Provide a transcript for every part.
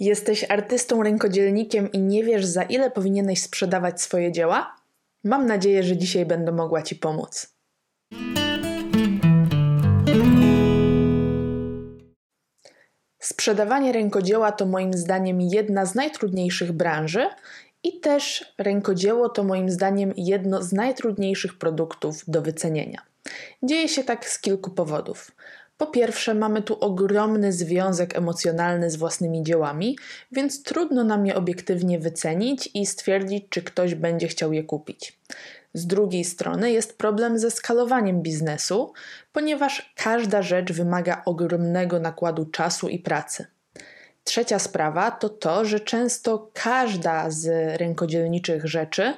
Jesteś artystą rękodzielnikiem i nie wiesz, za ile powinieneś sprzedawać swoje dzieła? Mam nadzieję, że dzisiaj będę mogła Ci pomóc. Sprzedawanie rękodzieła to moim zdaniem jedna z najtrudniejszych branży i też rękodzieło to moim zdaniem jedno z najtrudniejszych produktów do wycenienia. Dzieje się tak z kilku powodów. Po pierwsze, mamy tu ogromny związek emocjonalny z własnymi dziełami, więc trudno nam je obiektywnie wycenić i stwierdzić, czy ktoś będzie chciał je kupić. Z drugiej strony jest problem ze skalowaniem biznesu, ponieważ każda rzecz wymaga ogromnego nakładu czasu i pracy. Trzecia sprawa to to, że często każda z rękodzielniczych rzeczy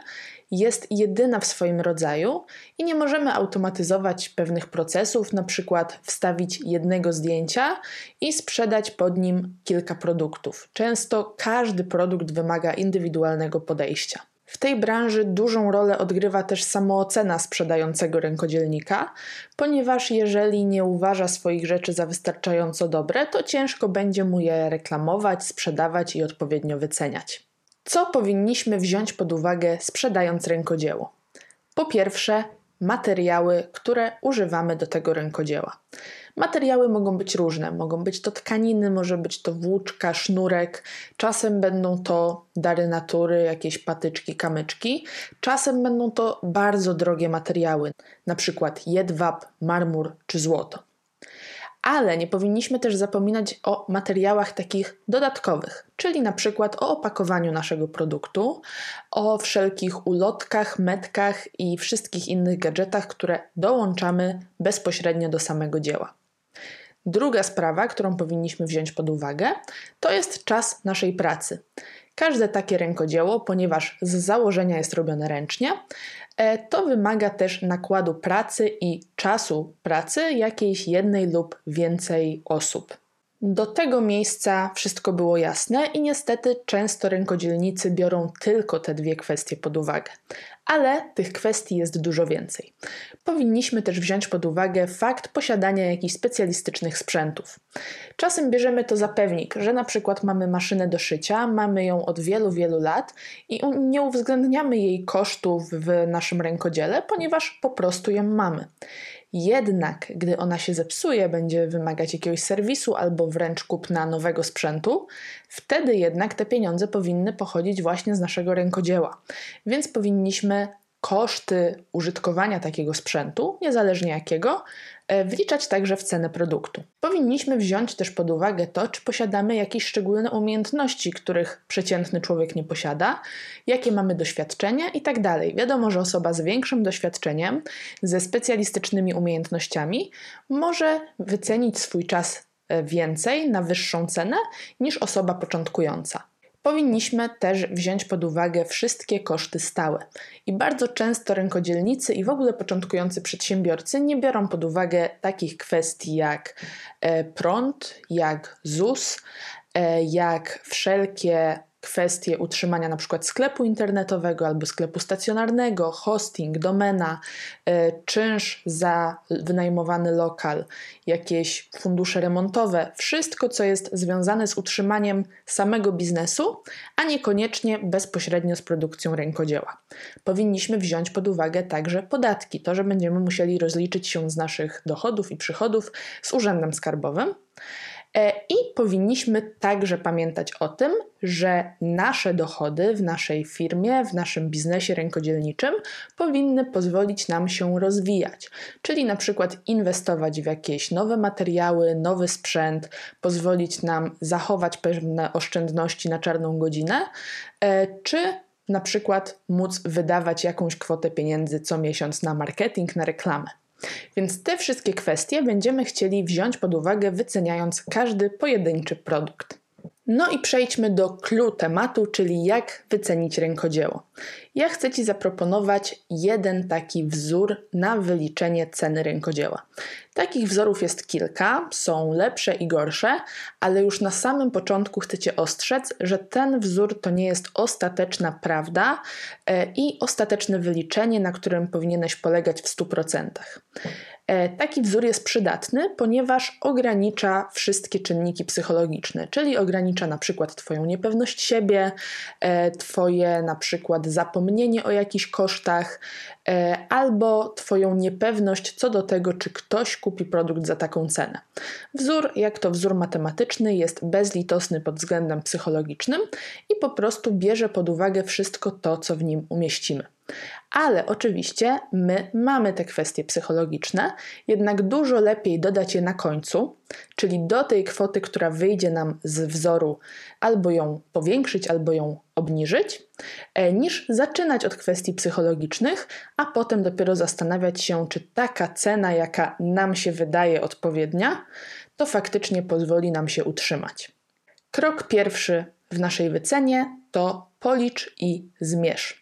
jest jedyna w swoim rodzaju i nie możemy automatyzować pewnych procesów, na przykład wstawić jednego zdjęcia i sprzedać pod nim kilka produktów. Często każdy produkt wymaga indywidualnego podejścia. W tej branży dużą rolę odgrywa też samoocena sprzedającego rękodzielnika, ponieważ jeżeli nie uważa swoich rzeczy za wystarczająco dobre, to ciężko będzie mu je reklamować, sprzedawać i odpowiednio wyceniać. Co powinniśmy wziąć pod uwagę sprzedając rękodzieło? Po pierwsze, materiały, które używamy do tego rękodzieła. Materiały mogą być różne. Mogą być to tkaniny, może być to włóczka, sznurek. Czasem będą to dary natury, jakieś patyczki, kamyczki. Czasem będą to bardzo drogie materiały, na przykład jedwab, marmur czy złoto ale nie powinniśmy też zapominać o materiałach takich dodatkowych, czyli na przykład o opakowaniu naszego produktu, o wszelkich ulotkach, metkach i wszystkich innych gadżetach, które dołączamy bezpośrednio do samego dzieła. Druga sprawa, którą powinniśmy wziąć pod uwagę, to jest czas naszej pracy. Każde takie rękodzieło, ponieważ z założenia jest robione ręcznie, e, to wymaga też nakładu pracy i czasu pracy jakiejś jednej lub więcej osób. Do tego miejsca wszystko było jasne i niestety często rękodzielnicy biorą tylko te dwie kwestie pod uwagę. Ale tych kwestii jest dużo więcej. Powinniśmy też wziąć pod uwagę fakt posiadania jakichś specjalistycznych sprzętów. Czasem bierzemy to za pewnik, że na przykład mamy maszynę do szycia, mamy ją od wielu, wielu lat i nie uwzględniamy jej kosztów w naszym rękodziele, ponieważ po prostu ją mamy. Jednak, gdy ona się zepsuje, będzie wymagać jakiegoś serwisu albo wręcz kupna nowego sprzętu, wtedy jednak te pieniądze powinny pochodzić właśnie z naszego rękodzieła. Więc powinniśmy koszty użytkowania takiego sprzętu, niezależnie jakiego, e, wliczać także w cenę produktu. Powinniśmy wziąć też pod uwagę to, czy posiadamy jakieś szczególne umiejętności, których przeciętny człowiek nie posiada, jakie mamy doświadczenia itd. Tak Wiadomo, że osoba z większym doświadczeniem, ze specjalistycznymi umiejętnościami, może wycenić swój czas e, więcej na wyższą cenę niż osoba początkująca powinniśmy też wziąć pod uwagę wszystkie koszty stałe. I bardzo często rękodzielnicy i w ogóle początkujący przedsiębiorcy nie biorą pod uwagę takich kwestii jak e, prąd, jak ZUS, e, jak wszelkie kwestie utrzymania przykład sklepu internetowego albo sklepu stacjonarnego, hosting, domena, e, czynsz za wynajmowany lokal, jakieś fundusze remontowe, wszystko co jest związane z utrzymaniem samego biznesu, a niekoniecznie bezpośrednio z produkcją rękodzieła. Powinniśmy wziąć pod uwagę także podatki, to, że będziemy musieli rozliczyć się z naszych dochodów i przychodów z urzędem skarbowym. E, I powinniśmy także pamiętać o tym, że nasze dochody w naszej firmie, w naszym biznesie rękodzielniczym powinny pozwolić nam się rozwijać, czyli na przykład inwestować w jakieś nowe materiały, nowy sprzęt, pozwolić nam zachować pewne oszczędności na czarną godzinę, e, czy na przykład móc wydawać jakąś kwotę pieniędzy co miesiąc na marketing, na reklamę. Więc te wszystkie kwestie będziemy chcieli wziąć pod uwagę, wyceniając każdy pojedynczy produkt. No i przejdźmy do clue tematu, czyli jak wycenić rękodzieło. Ja chcę Ci zaproponować jeden taki wzór na wyliczenie ceny rękodzieła. Takich wzorów jest kilka, są lepsze i gorsze, ale już na samym początku chcę Cię ostrzec, że ten wzór to nie jest ostateczna prawda e, i ostateczne wyliczenie, na którym powinieneś polegać w 100%. E, taki wzór jest przydatny, ponieważ ogranicza wszystkie czynniki psychologiczne, czyli ogranicza na przykład Twoją niepewność siebie, e, Twoje na przykład zapomnienie o jakichś kosztach, e, albo Twoją niepewność co do tego, czy ktoś kupi produkt za taką cenę. Wzór, jak to wzór matematyczny, jest bezlitosny pod względem psychologicznym i po prostu bierze pod uwagę wszystko to, co w nim umieścimy. Ale oczywiście my mamy te kwestie psychologiczne, jednak dużo lepiej dodać je na końcu, czyli do tej kwoty, która wyjdzie nam z wzoru, albo ją powiększyć, albo ją obniżyć, e, niż zaczynać od kwestii psychologicznych, a potem dopiero zastanawiać się, czy taka cena, jaka nam się wydaje odpowiednia, to faktycznie pozwoli nam się utrzymać. Krok pierwszy w naszej wycenie to policz i zmierz.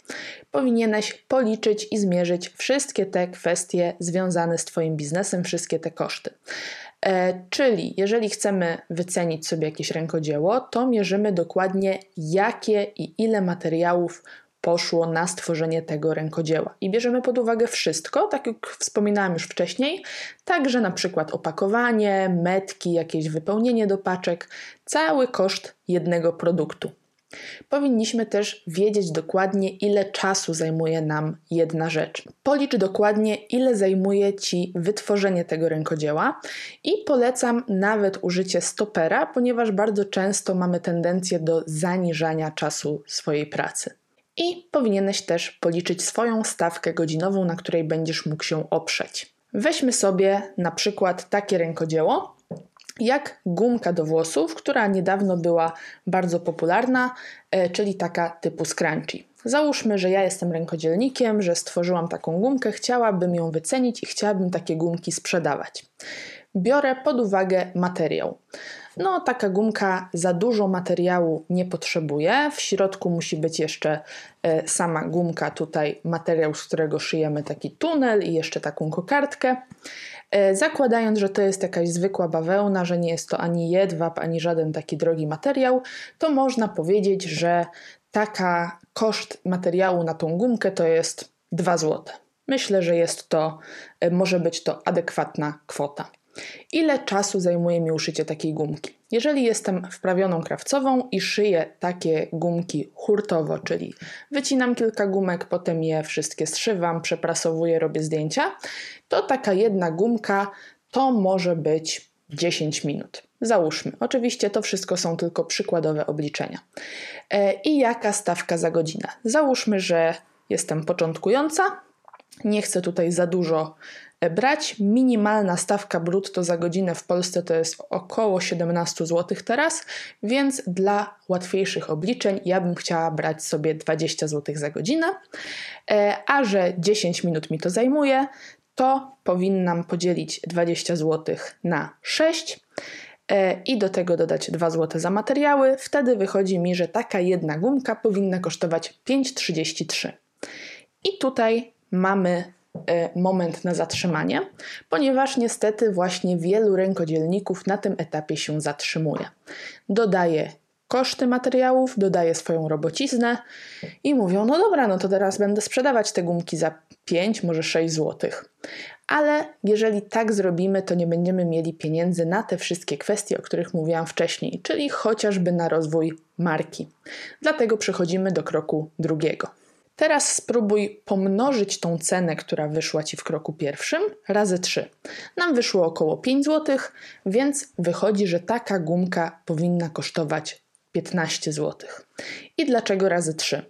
Powinieneś policzyć i zmierzyć wszystkie te kwestie związane z Twoim biznesem, wszystkie te koszty. E, czyli jeżeli chcemy wycenić sobie jakieś rękodzieło, to mierzymy dokładnie, jakie i ile materiałów poszło na stworzenie tego rękodzieła. I bierzemy pod uwagę wszystko, tak jak wspominałam już wcześniej, także na przykład opakowanie, metki, jakieś wypełnienie do paczek, cały koszt jednego produktu. Powinniśmy też wiedzieć dokładnie, ile czasu zajmuje nam jedna rzecz. Policz dokładnie, ile zajmuje Ci wytworzenie tego rękodzieła i polecam nawet użycie stopera, ponieważ bardzo często mamy tendencję do zaniżania czasu swojej pracy. I powinieneś też policzyć swoją stawkę godzinową, na której będziesz mógł się oprzeć. Weźmy sobie na przykład takie rękodzieło, jak gumka do włosów, która niedawno była bardzo popularna, e, czyli taka typu scrunchie. Załóżmy, że ja jestem rękodzielnikiem, że stworzyłam taką gumkę, chciałabym ją wycenić i chciałabym takie gumki sprzedawać. Biorę pod uwagę materiał. No, taka gumka za dużo materiału nie potrzebuje. W środku musi być jeszcze e, sama gumka, tutaj materiał, z którego szyjemy taki tunel i jeszcze taką kokardkę. E, zakładając, że to jest jakaś zwykła bawełna, że nie jest to ani jedwab, ani żaden taki drogi materiał, to można powiedzieć, że taka koszt materiału na tą gumkę to jest 2 zł. Myślę, że jest to, e, może być to adekwatna kwota. Ile czasu zajmuje mi uszycie takiej gumki? Jeżeli jestem wprawioną krawcową i szyję takie gumki hurtowo, czyli wycinam kilka gumek, potem je wszystkie zszywam, przeprasowuję, robię zdjęcia, to taka jedna gumka to może być 10 minut. Załóżmy. Oczywiście to wszystko są tylko przykładowe obliczenia. E, I jaka stawka za godzinę? Załóżmy, że jestem początkująca, nie chcę tutaj za dużo brać. Minimalna stawka brutto za godzinę w Polsce to jest około 17 zł teraz, więc dla łatwiejszych obliczeń ja bym chciała brać sobie 20 zł za godzinę, e, a że 10 minut mi to zajmuje, to powinnam podzielić 20 zł na 6 e, i do tego dodać 2 zł za materiały. Wtedy wychodzi mi, że taka jedna gumka powinna kosztować 5,33. I tutaj mamy moment na zatrzymanie, ponieważ niestety właśnie wielu rękodzielników na tym etapie się zatrzymuje. Dodaje koszty materiałów, dodaje swoją robociznę i mówią: No dobra, no to teraz będę sprzedawać te gumki za 5, może 6 zł. Ale jeżeli tak zrobimy, to nie będziemy mieli pieniędzy na te wszystkie kwestie, o których mówiłam wcześniej, czyli chociażby na rozwój marki. Dlatego przechodzimy do kroku drugiego. Teraz spróbuj pomnożyć tą cenę, która wyszła Ci w kroku pierwszym, razy 3. Nam wyszło około 5 zł, więc wychodzi, że taka gumka powinna kosztować 15 zł. I dlaczego razy 3?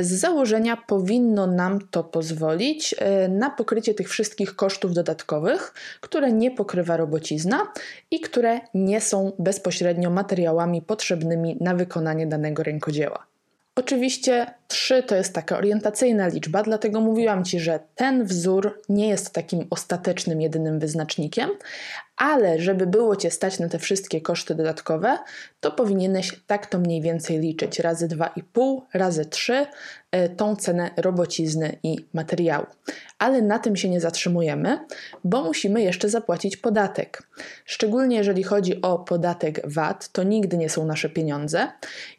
Z założenia powinno nam to pozwolić e, na pokrycie tych wszystkich kosztów dodatkowych, które nie pokrywa robocizna i które nie są bezpośrednio materiałami potrzebnymi na wykonanie danego rękodzieła. Oczywiście 3 to jest taka orientacyjna liczba, dlatego mówiłam Ci, że ten wzór nie jest takim ostatecznym, jedynym wyznacznikiem, ale żeby było Cię stać na te wszystkie koszty dodatkowe, to powinieneś tak to mniej więcej liczyć razy 2,5, razy 3 e, tą cenę robocizny i materiału. Ale na tym się nie zatrzymujemy, bo musimy jeszcze zapłacić podatek. Szczególnie jeżeli chodzi o podatek VAT, to nigdy nie są nasze pieniądze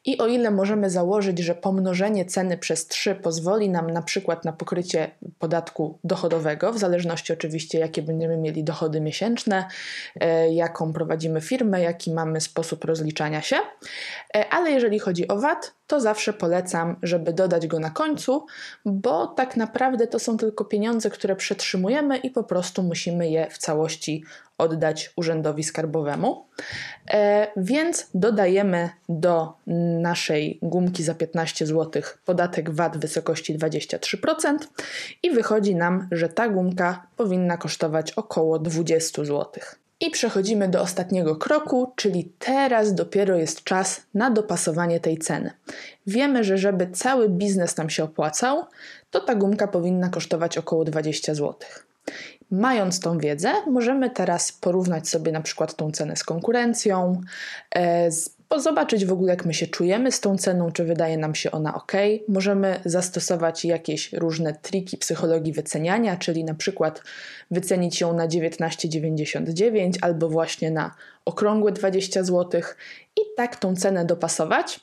i o ile możemy założyć, że pomnożenie ceny ceny przez 3 pozwoli nam na przykład na pokrycie podatku dochodowego, w zależności oczywiście jakie będziemy mieli dochody miesięczne, e, jaką prowadzimy firmę, jaki mamy sposób rozliczania się. E, ale jeżeli chodzi o VAT, to zawsze polecam, żeby dodać go na końcu, bo tak naprawdę to są tylko pieniądze, które przetrzymujemy i po prostu musimy je w całości oddać urzędowi skarbowemu. E, więc dodajemy do naszej gumki za 15 zł podatek VAT w wysokości 23% i wychodzi nam, że ta gumka powinna kosztować około 20 zł. I przechodzimy do ostatniego kroku, czyli teraz dopiero jest czas na dopasowanie tej ceny. Wiemy, że żeby cały biznes nam się opłacał, to ta gumka powinna kosztować około 20 zł. Mając tą wiedzę, możemy teraz porównać sobie na przykład tą cenę z konkurencją, e, zobaczyć w ogóle, jak my się czujemy z tą ceną, czy wydaje nam się ona ok. Możemy zastosować jakieś różne triki psychologii wyceniania, czyli na przykład wycenić ją na 19,99 albo właśnie na okrągłe 20 zł i tak tą cenę dopasować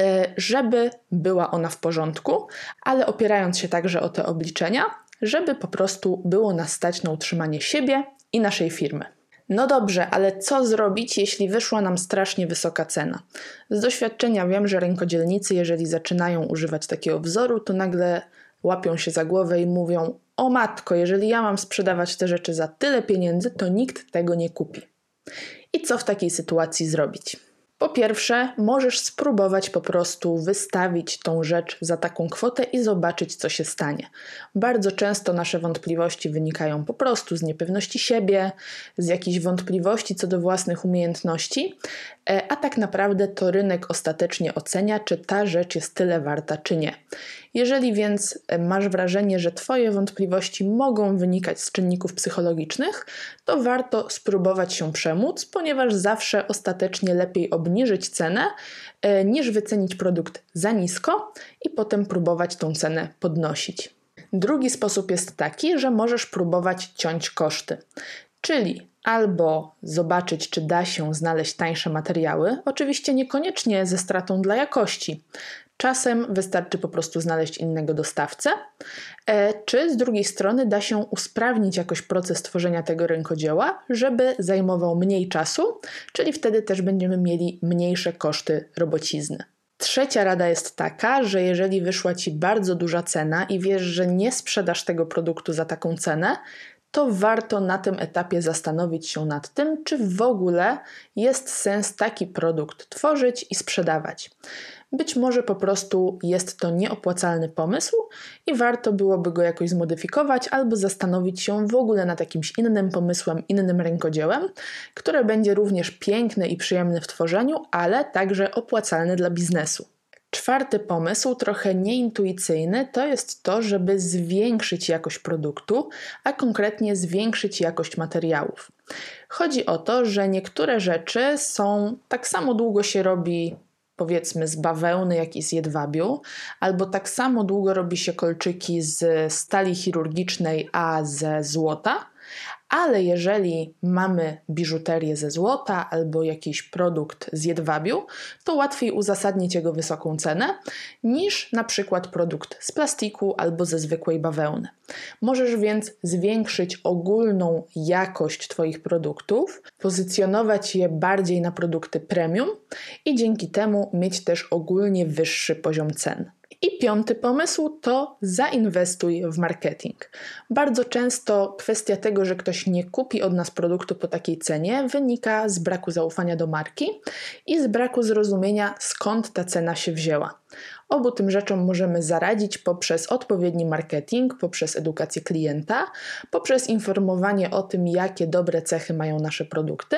e, żeby była ona w porządku, ale opierając się także o te obliczenia, żeby po prostu było nas stać na utrzymanie siebie i naszej firmy. No dobrze, ale co zrobić, jeśli wyszła nam strasznie wysoka cena? Z doświadczenia wiem, że rękodzielnicy, jeżeli zaczynają używać takiego wzoru, to nagle łapią się za głowę i mówią: O matko, jeżeli ja mam sprzedawać te rzeczy za tyle pieniędzy, to nikt tego nie kupi. I co w takiej sytuacji zrobić? Po pierwsze, możesz spróbować po prostu wystawić tą rzecz za taką kwotę i zobaczyć, co się stanie. Bardzo często nasze wątpliwości wynikają po prostu z niepewności siebie, z jakichś wątpliwości co do własnych umiejętności, e, a tak naprawdę to rynek ostatecznie ocenia, czy ta rzecz jest tyle warta, czy nie. Jeżeli więc e, masz wrażenie, że Twoje wątpliwości mogą wynikać z czynników psychologicznych, to warto spróbować się przemóc, ponieważ zawsze ostatecznie lepiej obniżyć cenę e, niż wycenić produkt za nisko i potem próbować tą cenę podnosić. Drugi sposób jest taki, że możesz próbować ciąć koszty. Czyli albo zobaczyć, czy da się znaleźć tańsze materiały, oczywiście niekoniecznie ze stratą dla jakości. Czasem wystarczy po prostu znaleźć innego dostawcę, e, czy z drugiej strony da się usprawnić jakoś proces tworzenia tego rękodzieła, żeby zajmował mniej czasu, czyli wtedy też będziemy mieli mniejsze koszty robocizny. Trzecia rada jest taka, że jeżeli wyszła ci bardzo duża cena i wiesz, że nie sprzedasz tego produktu za taką cenę, to warto na tym etapie zastanowić się nad tym, czy w ogóle jest sens taki produkt tworzyć i sprzedawać. Być może po prostu jest to nieopłacalny pomysł i warto byłoby go jakoś zmodyfikować albo zastanowić się w ogóle nad jakimś innym pomysłem, innym rękodziełem, które będzie również piękne i przyjemne w tworzeniu, ale także opłacalne dla biznesu. Czwarty pomysł, trochę nieintuicyjny, to jest to, żeby zwiększyć jakość produktu, a konkretnie zwiększyć jakość materiałów. Chodzi o to, że niektóre rzeczy są tak samo długo się robi powiedzmy z bawełny, jak i z jedwabiu, albo tak samo długo robi się kolczyki z stali chirurgicznej, a ze złota, ale jeżeli mamy biżuterię ze złota albo jakiś produkt z jedwabiu, to łatwiej uzasadnić jego wysoką cenę niż na przykład produkt z plastiku albo ze zwykłej bawełny. Możesz więc zwiększyć ogólną jakość Twoich produktów, pozycjonować je bardziej na produkty premium i dzięki temu mieć też ogólnie wyższy poziom cen. I piąty pomysł to zainwestuj w marketing. Bardzo często kwestia tego, że ktoś nie kupi od nas produktu po takiej cenie, wynika z braku zaufania do marki i z braku zrozumienia, skąd ta cena się wzięła. Obu tym rzeczom możemy zaradzić poprzez odpowiedni marketing, poprzez edukację klienta, poprzez informowanie o tym, jakie dobre cechy mają nasze produkty,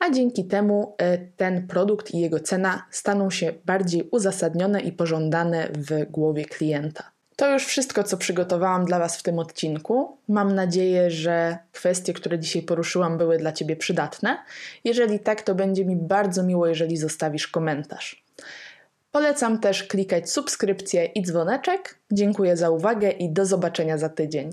a dzięki temu e, ten produkt i jego cena staną się bardziej uzasadnione i pożądane w głowie klienta. To już wszystko, co przygotowałam dla Was w tym odcinku. Mam nadzieję, że kwestie, które dzisiaj poruszyłam, były dla Ciebie przydatne. Jeżeli tak, to będzie mi bardzo miło, jeżeli zostawisz komentarz. Polecam też klikać subskrypcję i dzwoneczek. Dziękuję za uwagę i do zobaczenia za tydzień.